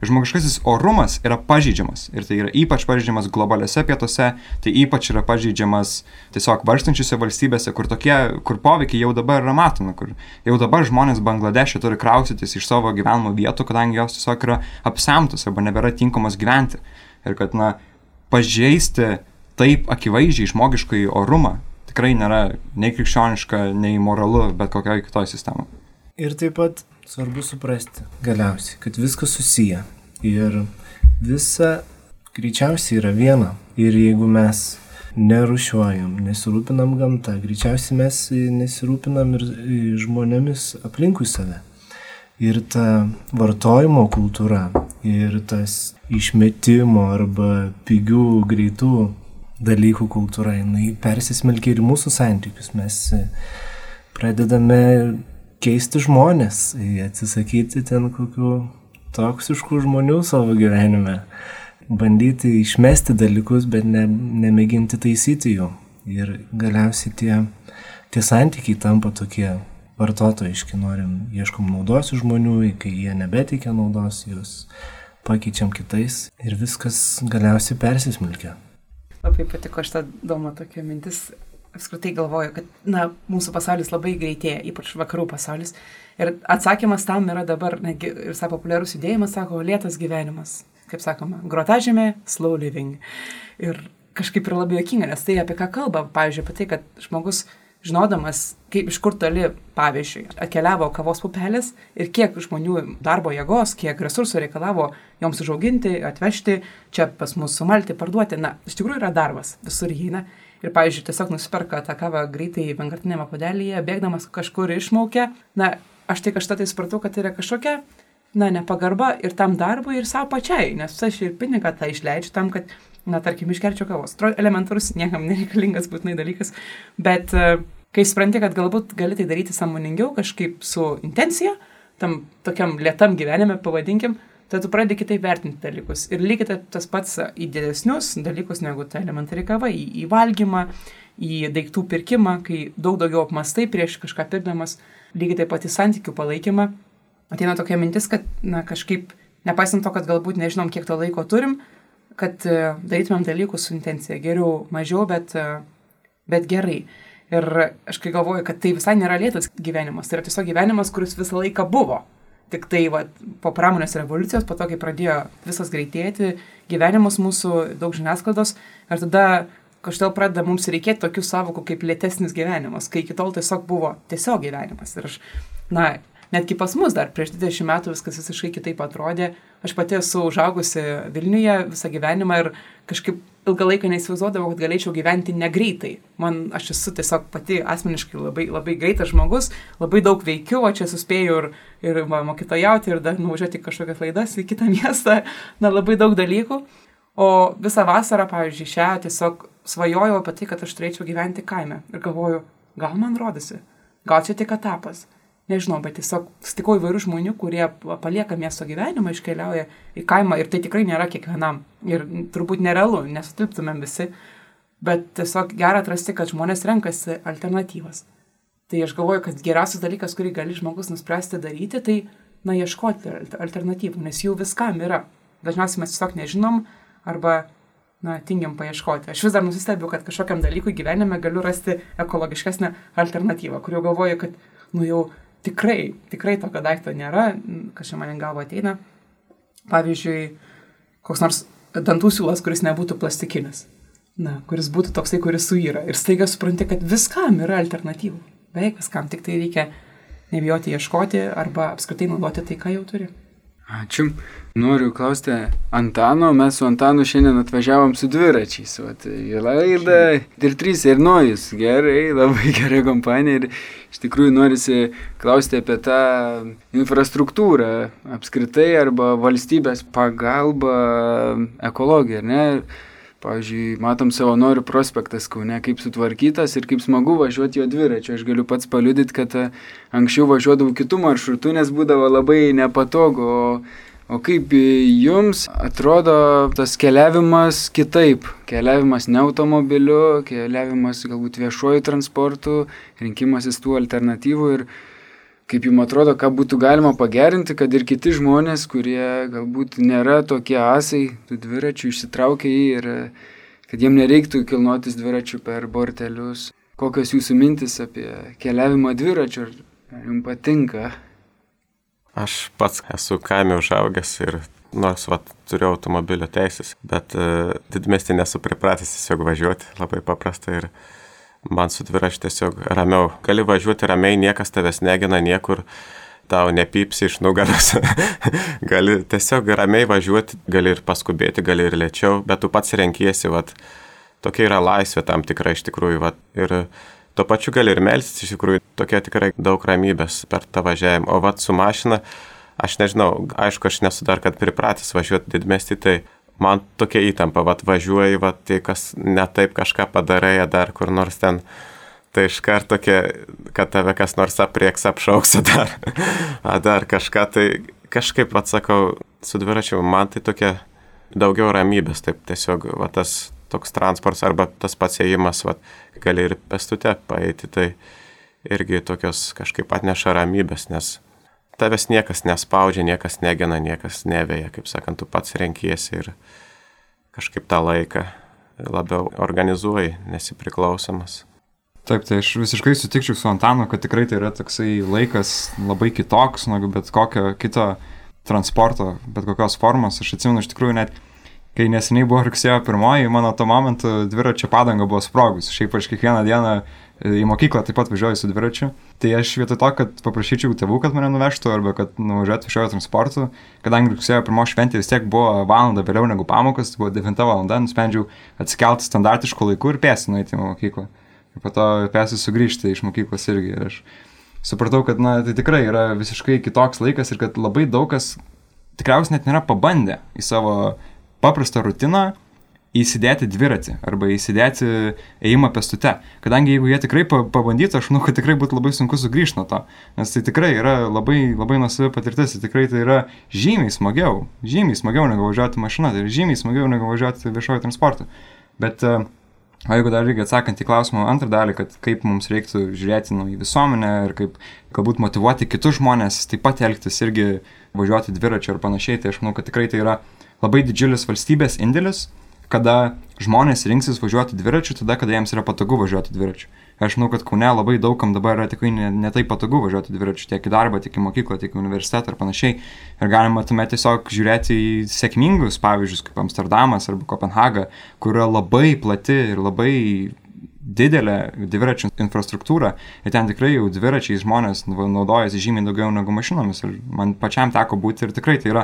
žmogiškasis orumas yra pažydžiamas ir tai yra ypač pažydžiamas globaliuose pietuose, tai ypač yra pažydžiamas tiesiog varstančiose valstybėse, kur tokie, kur poveikiai jau dabar yra matomi, kur jau dabar žmonės Bangladešė turi kraustytis iš savo gyvenimo vietų, kadangi jos tiesiog yra apsemtos arba nebėra tinkamos gyventi. Ir kad, na, pažeisti taip akivaizdžiai žmogiškai orumą tikrai nėra nei krikščioniška, nei moralu, bet kokioje kitoje sistemoje. Ir taip pat svarbu suprasti galiausiai, kad viskas susiję. Ir visa greičiausiai yra viena. Ir jeigu mes nerušiuojam, nesirūpinam gamtą, greičiausiai mes nesirūpinam ir žmonėmis aplinkui save. Ir ta vartojimo kultūra, ir tas išmetimo arba pigių, greitų dalykų kultūra, jinai persismelkia ir mūsų santykius. Mes pradedame keisti žmonės, atsisakyti ten kokių toksiškų žmonių savo gyvenime bandyti išmesti dalykus, bet ne, nemėginti taisyti jų. Ir galiausiai tie, tie santykiai tampa tokie vartotojiški, norim, ieškom naudos iš žmonių, kai jie nebeteikia naudos, juos pakeičiam kitais ir viskas galiausiai persismilkia. Labai patiko šitą domą tokia mintis. Apskritai galvoju, kad na, mūsų pasaulis labai greitėja, ypač vakarų pasaulis. Ir atsakymas tam yra dabar, negi ir savo populiarus judėjimas sako, lėtas gyvenimas kaip sakoma, grotažymė, slow living. Ir kažkaip yra labai jokinga, nes tai apie ką kalba, pavyzdžiui, apie tai, kad žmogus žinodamas, kaip iš kur toli, pavyzdžiui, atkeliavo kavos pupelės ir kiek žmonių darbo jėgos, kiek resursų reikalavo joms užauginti, atvežti, čia pas mus sumalti, parduoti, na, iš tikrųjų yra darbas, visur įeina. Ir, pavyzdžiui, tiesiog nusiperka tą kavą greitai vienkartinėme podelyje, bėgdamas kažkur išmaukia. Na, aš tik aš tai supratau, kad tai yra kažkokia na, nepagarba ir tam darbui, ir savo pačiai, nes aš ir pinigą tą išleidžiu tam, kad, na, tarkim, išgerčiau kavos. Elementarus, niekam nereikalingas būtinai dalykas, bet uh, kai supranti, kad galbūt gali tai daryti samoningiau, kažkaip su intencija, tam tokiam lietam gyvenime, pavadinkim, tai tu pradedi kitaip vertinti dalykus. Ir lygiai tas pats į didesnius dalykus negu ta elementari kava, į, į valgymą, į daiktų pirkimą, kai daug daugiau apmastai prieš kažką pirkdamas, lygiai taip pat į santykių palaikymą, ateina tokia mintis, kad, na, kažkaip, nepaisant to, kad galbūt nežinom, kiek to laiko turim, kad uh, darytumėm dalykus su intencija. Geriau, mažiau, bet, uh, bet gerai. Ir aš kai galvoju, kad tai visai nėra lėtas gyvenimas, tai yra tiesiog gyvenimas, kuris visą laiką buvo. Tik tai va, po pramonės revoliucijos, po to, kai pradėjo visas greitėti, gyvenimus mūsų, daug žiniasklaidos, ir tada kažkodėl pradeda mums reikėti tokių savokų kaip lėtesnis gyvenimas, kai iki tol tiesiog buvo tiesiog gyvenimas. Ir aš, na, netgi pas mus dar prieš 20 metų viskas visiškai kitaip atrodė. Aš pati esu užaugusi Vilniuje visą gyvenimą ir kažkaip ilgą laiką neįsivaizduodavau, kad galėčiau gyventi negreitai. Man, aš esu tiesiog pati asmeniškai labai, labai greitas žmogus, labai daug veikiu, o čia suspėjau ir, ir mokytojauti, ir dar nuvažiuoti kažkokias laidas į kitą miestą, na labai daug dalykų. O visą vasarą, pavyzdžiui, šią tiesiog svajojau apie tai, kad aš turėčiau gyventi kaime. Ir galvoju, gal man rodasi, gal čia tik etapas nežinau, bet tiesiog sutikau įvairių žmonių, kurie palieka miesto gyvenimą, iškeliauja į kaimą ir tai tikrai nėra kiekvienam. Ir turbūt nerealu, nesutilptumėm visi, bet tiesiog gera atrasti, kad žmonės renkasi alternatyvas. Tai aš galvoju, kad geriausias dalykas, kurį gali žmogus nuspręsti daryti, tai, na, ieškoti alternatyvų, nes jų viskam yra. Dažniausiai mes tiesiog nežinom arba, na, tingim paieškoti. Aš vis dar nusistebiu, kad kažkokiam dalykui gyvenime galiu rasti ekologiškesnę alternatyvą, kur jau galvoju, kad, nu jau tikrai, tikrai tokio daikto nėra, kas čia man galvo ateina. Pavyzdžiui, koks nors dantų siūlas, kuris nebūtų plastikinis. Na, kuris būtų toksai, kuris suyra. Ir staiga supranti, kad viskam yra alternatyvų. Beveik viskam, tik tai reikia nebijoti ieškoti arba apskritai naudoti tai, ką jau turi. Ačiū. Noriu klausti Antano, mes su Antanu šiandien atvažiavom su dviračiais, tai į laidą ir trys, ir nojus, gerai, labai gera kompanija ir iš tikrųjų norisi klausti apie tą infrastruktūrą apskritai arba valstybės pagalbą ekologiją, ne? Pavyzdžiui, matom savanorių prospektas Kaune, kaip sutvarkytas ir kaip smagu važiuoti jo dviračiu. Aš galiu pats paliudyti, kad e, anksčiau važiuodavau kitų maršrutų, nes būdavo labai nepatogu. O, o kaip jums atrodo tas keliavimas kitaip? Keliavimas ne automobiliu, keliavimas galbūt viešuoju transportu, rinkimasis tų alternatyvų ir kaip jums atrodo, ką būtų galima pagerinti, kad ir kiti žmonės, kurie galbūt nėra tokie asai, tų dviračių išsitraukia į ir kad jiem nereiktų kilnotis dviračių per bortelius. Kokios jūsų mintis apie keliavimą dviračiu, ar jums patinka? Aš pats esu kaime užaugęs ir nors vat, turiu automobilio teisės, bet uh, didmestį nesu pripratęs tiesiog važiuoti, labai paprasta ir man su dviračiu tiesiog ramiau. Gali važiuoti ramiai, niekas tavęs negina niekur. tau nepypsi iš nugaros. gali tiesiog ramiai važiuoti, gali ir paskubėti, gali ir lėčiau, bet tu pats renkiesi, vat, tokia yra laisvė tam tikra iš tikrųjų. Vat, ir tuo pačiu gali ir melstis, iš tikrųjų, tokia tikrai daug ramybės per tą važiavimą. O vat su mašina, aš nežinau, aišku, aš nesu dar kad pripratęs važiuoti didmestį, tai man tokia įtampa, vat važiuoji, vat tai kas ne taip kažką padarai, dar kur nors ten tai iš karto tokia, kad tave kas nors aprieks, apšauks dar, dar kažką, tai kažkaip atsakau, su dviračiu, man tai tokia daugiau ramybės, taip tiesiog va, tas toks transportas arba tas pats ėjimas, va, gali ir pestute paeiti, tai irgi tokios kažkaip atneša ramybės, nes tavęs niekas nespaudžia, niekas negina, niekas nevėja, kaip sakant, tu pats renkiesi ir kažkaip tą laiką labiau organizuoji, nesipriklausomas. Taip, tai aš visiškai sutikčiau su Antanu, kad tikrai tai yra toksai laikas labai kitoks negu bet kokio kito transporto, bet kokios formos. Aš atsimenu iš tikrųjų net, kai neseniai buvo rugsėjo pirmoji, mano tuo momentu dviračio padanga buvo sprogus. Šiaip aš kiekvieną dieną į mokyklą taip pat važiuoju su dviračiu. Tai aš vietoj to, kad paprašyčiau tėvų, kad mane nuvežtų arba kad nuvažiuotų viešojo transportu, kadangi rugsėjo pirmos šventė vis tiek buvo valanda vėliau negu pamokas, tai buvo 9 valanda, nusprendžiau atsikelti standartišku laiku ir pėsti nueiti į mokyklą. Ir po to pėsiu sugrįžti iš mokyklos irgi. Ir aš supratau, kad na, tai tikrai yra visiškai kitoks laikas ir kad labai daug kas tikriausiai net nėra pabandę į savo paprastą rutiną įsidėti dviratį arba įsidėti ėjimą pestute. Kadangi jeigu jie tikrai pabandytų, aš manau, kad tikrai būtų labai sunku sugrįžti nuo to. Nes tai tikrai yra labai, labai nuosavi patirtis, tai tikrai tai yra žymiai smagiau, žymiai smagiau negu važiuoti mašina, tai yra žymiai smagiau negu važiuoti viešojo transportu. Bet uh, O jeigu dar reikia atsakant į klausimą antrą dalį, kad kaip mums reiktų žiūrėti nu, į visuomenę ir kaip galbūt motivuoti kitus žmonės taip pat elgtis irgi važiuoti dviračiu ir panašiai, tai aš manau, kad tikrai tai yra labai didžiulis valstybės indėlis, kada žmonės rinksis važiuoti dviračiu tada, kada jiems yra patogu važiuoti dviračiu. Aš žinau, kad Kaune labai daugam dabar yra tikrai netaip ne patogu važiuoti dviračiu tiek į darbą, tiek į mokyklą, tiek į universitetą ir panašiai. Ir galima tuomet tiesiog žiūrėti į sėkmingus pavyzdžius kaip Amsterdamas arba Kopenhaga, kur yra labai plati ir labai didelė dviračių infrastruktūra ir ten tikrai jau dviračiai žmonės naudojasi žymiai daugiau negu mašinomis ir man pačiam teko būti ir tikrai tai yra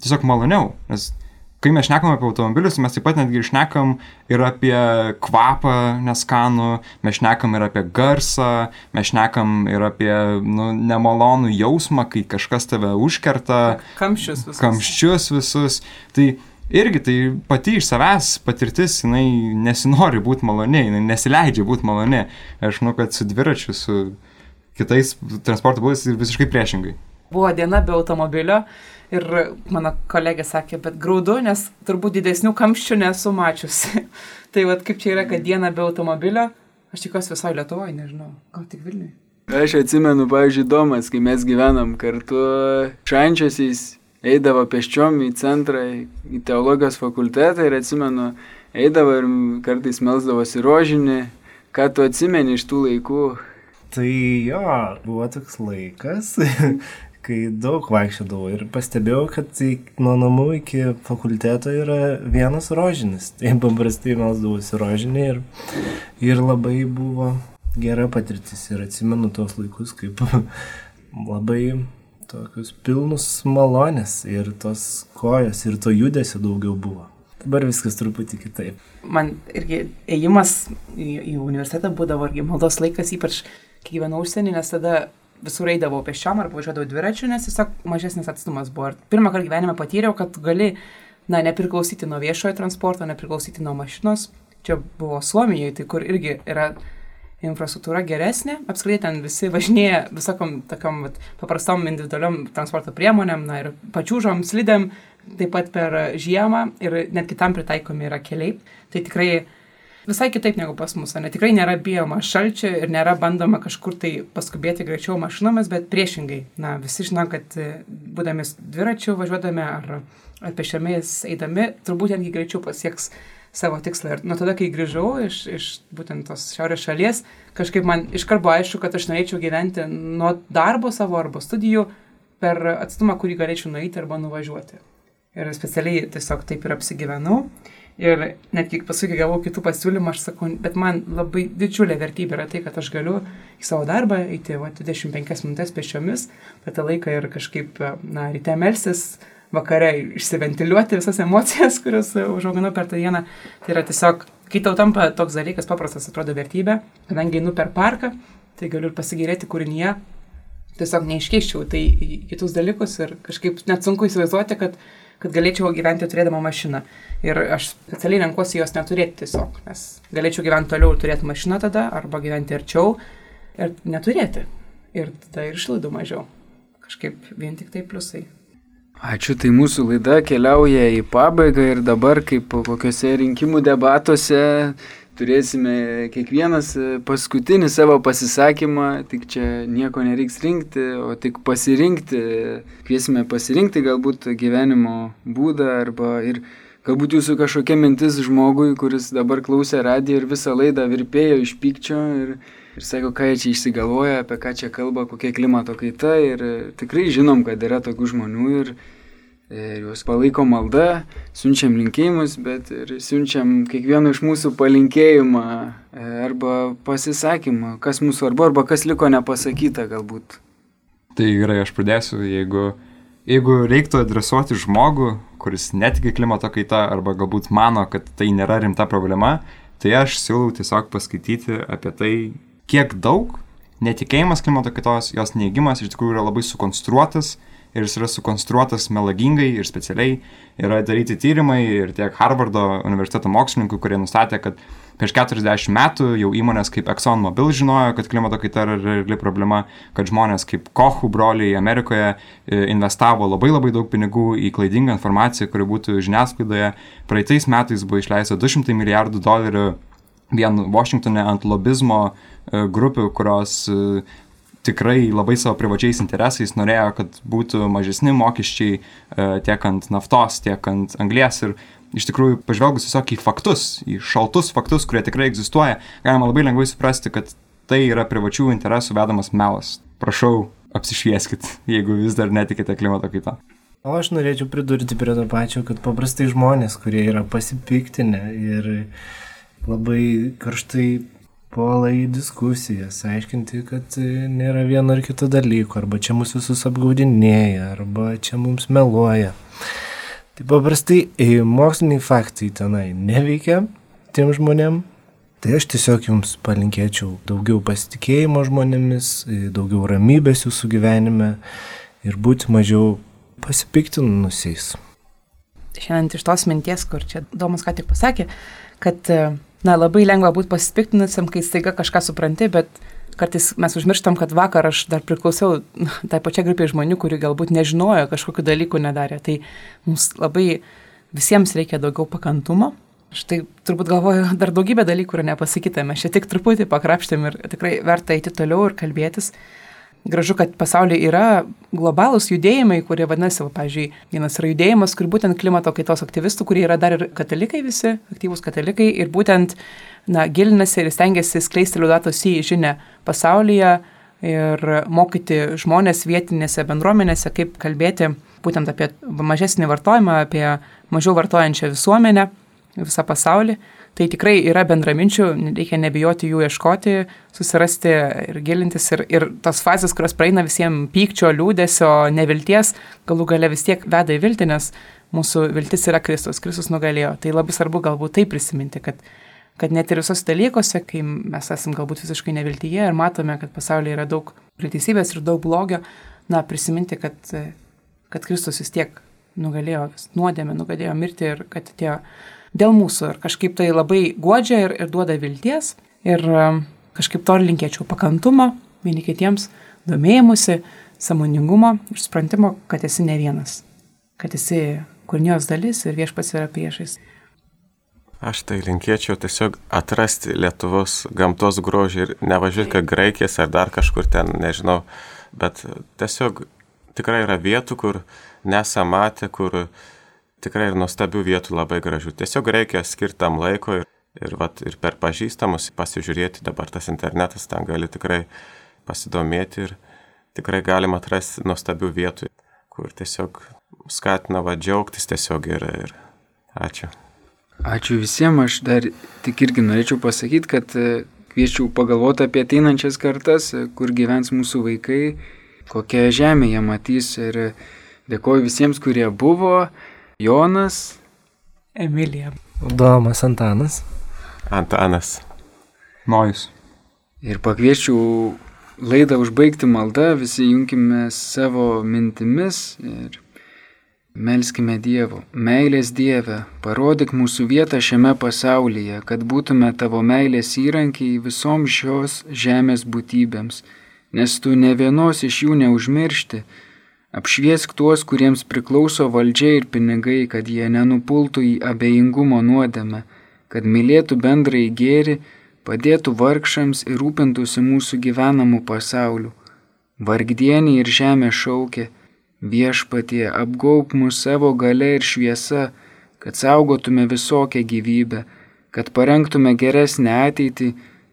tiesiog maloniau, nes kai mes šnekam apie automobilius, mes taip pat netgi šnekam ir apie kvapą neskanų, mes šnekam ir apie garsą, mes šnekam ir apie nu, nemalonų jausmą, kai kažkas tave užkerta. Kamščius visus. Kamščius visus. Tai irgi tai pati iš savęs patirtis, jinai nesinori būti maloni, jinai nesileidžia būti maloni. Aš žinau, kad su dviračiu, su kitais transporto būdais visiškai priešingai. Buvo diena be automobilio Ir mano kolegė sakė, bet graudu, nes turbūt didesnių kamščių nesu mačiusi. tai vad kaip čia yra, kad diena be automobilio, aš tikiuosi visoje Lietuvoje, nežinau, gal tik Vilniuje. Aš atsimenu, pavyzdžiui, Domas, kai mes gyvenam kartu šančiasiais, eidavo peščiom į centrą, į teologijos fakultetą ir atsimenu, eidavo ir kartais melsdavosi rožinį, ką tu atsimeni iš tų laikų. Tai jo, buvo toks laikas, kai daug vaikščiodavau ir pastebėjau, kad tai nuo namų iki fakulteto yra vienas rožinis. Tai paprastai melsdavausi rožinį ir, ir labai buvo gera patirtis ir atsimenu tos laikus kaip labai tokius pilnus malonės ir tos kojos ir to judesio daugiau buvo. Dabar viskas truputį kitaip. Man irgi ėjimas į, į universitetą būdavo irgi maldos laikas, ypač kai gyvenau užsienį, nes tada visur eidavau pėsčiom ar važiuodavau dviračiu, nes tiesiog mažesnis atstumas buvo. Ir pirmą kartą gyvenime patyriau, kad gali, na, nepriklausyti nuo viešojo transporto, nepriklausyti nuo mašinos. Čia buvo Suomijoje, tai kur irgi yra infrastruktūra geresnė, apskritai ten visi važinėja visokom tokiom vat, paprastom individualiom transporto priemonėm, na ir pačiūžom, slidėm, taip pat per žiemą ir net kitam pritaikomi yra keliai. Tai tikrai visai kitaip negu pas mus, ne tikrai nėra bijoma šalčio ir nėra bandoma kažkur tai paskubėti greičiau mašinomis, bet priešingai, na, visi žinom, kad e, būdami dviračiu važiuodami ar, ar pešiomis eidami, turbūt netgi greičiau pasieks savo tikslą. Ir nuo tada, kai grįžau iš, iš būtent tos šiaurės šalies, kažkaip man iškart buvo aišku, kad aš norėčiau gyventi nuo darbo savo arba studijų per atstumą, kurį galėčiau nueiti arba nuvažiuoti. Ir specialiai tiesiog taip ir apsigyvenau. Ir netgi paskui gavau kitų pasiūlymų, aš sakau, bet man labai didžiulė vertybė yra tai, kad aš galiu į savo darbą eiti va, 25 minutės pešiomis, per tą laiką ir kažkaip, na, ryte melsis, vakare išsiventiliuoti visas emocijas, kurias užauginu per tą dieną. Tai yra tiesiog, kai tau tampa toks dalykas paprastas, atrodo vertybė, kadangi einu per parką, tai galiu ir pasigėrėti kūrinyje, tiesiog neiškeiščiau tai į kitus dalykus ir kažkaip net sunku įsivaizduoti, kad kad galėčiau gyventi turėdama mašiną. Ir aš specialiai renkuosi jos neturėti tiesiog, nes galėčiau gyventi toliau ir turėti mašiną tada, arba gyventi arčiau ir neturėti. Ir tada ir išlaidų mažiau. Kažkaip vien tik tai pliusai. Ačiū, tai mūsų laida keliauja į pabaigą ir dabar kaip kokiuose rinkimų debatuose turėsime kiekvienas paskutinį savo pasisakymą, tik čia nieko nereiks rinkti, o tik pasirinkti. Kviesime pasirinkti galbūt gyvenimo būdą arba ir galbūt jūsų kažkokia mintis žmogui, kuris dabar klausė radiją ir visą laidą virpėjo iš pykčio ir, ir sako, ką jie čia išsigalvoja, apie ką čia kalba, kokia klimato kaita ir tikrai žinom, kad yra tokių žmonių ir ir juos palaiko malda, siunčiam linkėjimus, bet ir siunčiam kiekvieno iš mūsų palinkėjimą e, arba pasisakymą, kas mūsų svarbu arba kas liko nepasakyta galbūt. Tai gerai, aš pradėsiu, jeigu, jeigu reiktų adresuoti žmogų, kuris netiki klimato kaita arba galbūt mano, kad tai nėra rimta problema, tai aš siūlau tiesiog paskaityti apie tai, kiek daug netikėjimas klimato kaitos, jos neigimas iš tikrųjų yra labai sukonstruotas ir jis yra sukonstruotas melagingai ir specialiai. Yra daryti tyrimai ir tiek Harvardo universiteto mokslininkų, kurie nustatė, kad prieš 40 metų jau įmonės kaip ExxonMobil žinojo, kad klimato kaita yra reali problema, kad žmonės kaip Kochų broliai Amerikoje e, investavo labai labai daug pinigų į klaidingą informaciją, kuri būtų žiniasklaidoje. Praeitais metais buvo išleista 200 milijardų dolerių vien Washingtone ant lobizmo e, grupių, kurios e, tikrai labai savo privačiais interesais norėjo, kad būtų mažesni mokesčiai e, tiek ant naftos, tiek ant anglės ir iš tikrųjų pažvelgus tiesiog į faktus, į šaltus faktus, kurie tikrai egzistuoja, galima labai lengvai suprasti, kad tai yra privačių interesų vedamas melas. Prašau, apsišvieskit, jeigu vis dar netikite klimato kaitą. O aš norėčiau pridurti prie to pačio, kad paprastai žmonės, kurie yra pasipiktinę ir labai karštai puola į diskusijas, aiškinti, kad e, nėra vieno ar kito dalyko, arba čia mus visus apgaudinėja, arba čia mums meluoja. Tai paprastai e, moksliniai faktai tenai neveikia tiem žmonėm. Tai aš tiesiog jums palinkėčiau daugiau pasitikėjimo žmonėmis, e, daugiau ramybės jūsų gyvenime ir būti mažiau pasipiktinusiais. Šiandien iš tos minties, kur čia Domas ką tik pasakė, kad na, labai lengva būti pasipiktinusiam, kai staiga kažką supranti, bet kartais mes užmirštam, kad vakar aš dar priklausiau tai pačiai grupiai žmonių, kuri galbūt nežinojo, kažkokiu dalyku nedarė. Tai mums labai visiems reikia daugiau pakantumo. Štai turbūt galvoju, dar daugybė dalykų yra nepasakyta, mes čia tik truputį pakrapštėm ir tikrai verta eiti toliau ir kalbėtis gražu, kad pasaulyje yra globalūs judėjimai, kurie vadinasi, va, pavyzdžiui, vienas yra judėjimas, kur būtent klimato kaitos aktyvistų, kurie yra dar ir katalikai visi, aktyvūs katalikai, ir būtent, na, gilinasi ir stengiasi skleisti liudatos į žinę pasaulyje ir mokyti žmonės vietinėse bendruomenėse, kaip kalbėti būtent apie mažesnį vartojimą, apie mažiau vartojančią visuomenę, visą pasaulį. Tai tikrai yra bendraminčių, reikia nebijoti jų ieškoti, susirasti ir gilintis. Ir, ir tos fazės, kurios praeina visiems pykčio, liūdėsio, nevilties, galų gale vis tiek veda į viltį, nes mūsų viltis yra Kristus, Kristus nugalėjo. Tai labai svarbu galbūt tai prisiminti, kad, kad net ir visose dalykuose, kai mes esame galbūt visiškai neviltyje ir matome, kad pasaulyje yra daug neteisybės ir daug blogio, na, prisiminti, kad, kad Kristus vis tiek nugalėjo nuodėmę, nugalėjo mirti ir kad atėjo dėl mūsų ir kažkaip tai labai godžia ir, ir duoda vilties ir um, kažkaip to linkėčiau pakantumo vieni kitiems, domėjimusi, samoningumo ir suprantimo, kad esi ne vienas, kad esi kūrinijos dalis ir viešpats yra priešais. Aš tai linkėčiau tiesiog atrasti Lietuvos gamtos grožį ir nevažiuoti, kad Graikijas ar dar kažkur ten, nežinau, bet tiesiog tikrai yra vietų, kur nesamatė, kur tikrai ir nuostabių vietų labai gražių. Tiesiog reikia skirtam laiko ir, ir, vat, ir per pažįstamus pasižiūrėti, dabar tas internetas ten gali tikrai pasidomėti ir tikrai galima atrasti nuostabių vietų, kur tiesiog skatina va džiaugtis tiesiog ir, ir ačiū. Ačiū visiems, aš dar tik irgi norėčiau pasakyti, kad e, kviečiau pagalvoti apie ateinančias kartas, e, kur gyvens mūsų vaikai, kokią žemę jie matys. Ir e, dėkoju visiems, kurie buvo. Jonas. Emilija. Domas Antanas. Antanas. Nojus. Ir pakviečiau laidą užbaigti maldą, visi junkime savo mintimis ir Melskime Dievo, meilės Dieve, parodyk mūsų vietą šiame pasaulyje, kad būtume tavo meilės įrankiai visoms šios žemės būtybėms, nes tu ne vienos iš jų neužmiršti. Apšviesk tuos, kuriems priklauso valdžia ir pinigai, kad jie nenupultų į abejingumo nuodėmę, kad mylėtų bendrai gėri, padėtų vargšams ir rūpintųsi mūsų gyvenamų pasauliu. Vargdienį ir žemė šaukia, Viešpatie apgauk mus savo gale ir šviesa, kad saugotume visokią gyvybę, kad parengtume geresnę ateitį,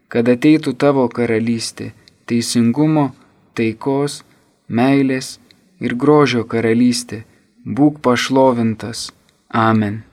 kad ateitų tavo karalystė - teisingumo, taikos, meilės ir grožio karalystė. Būk pašlovintas. Amen.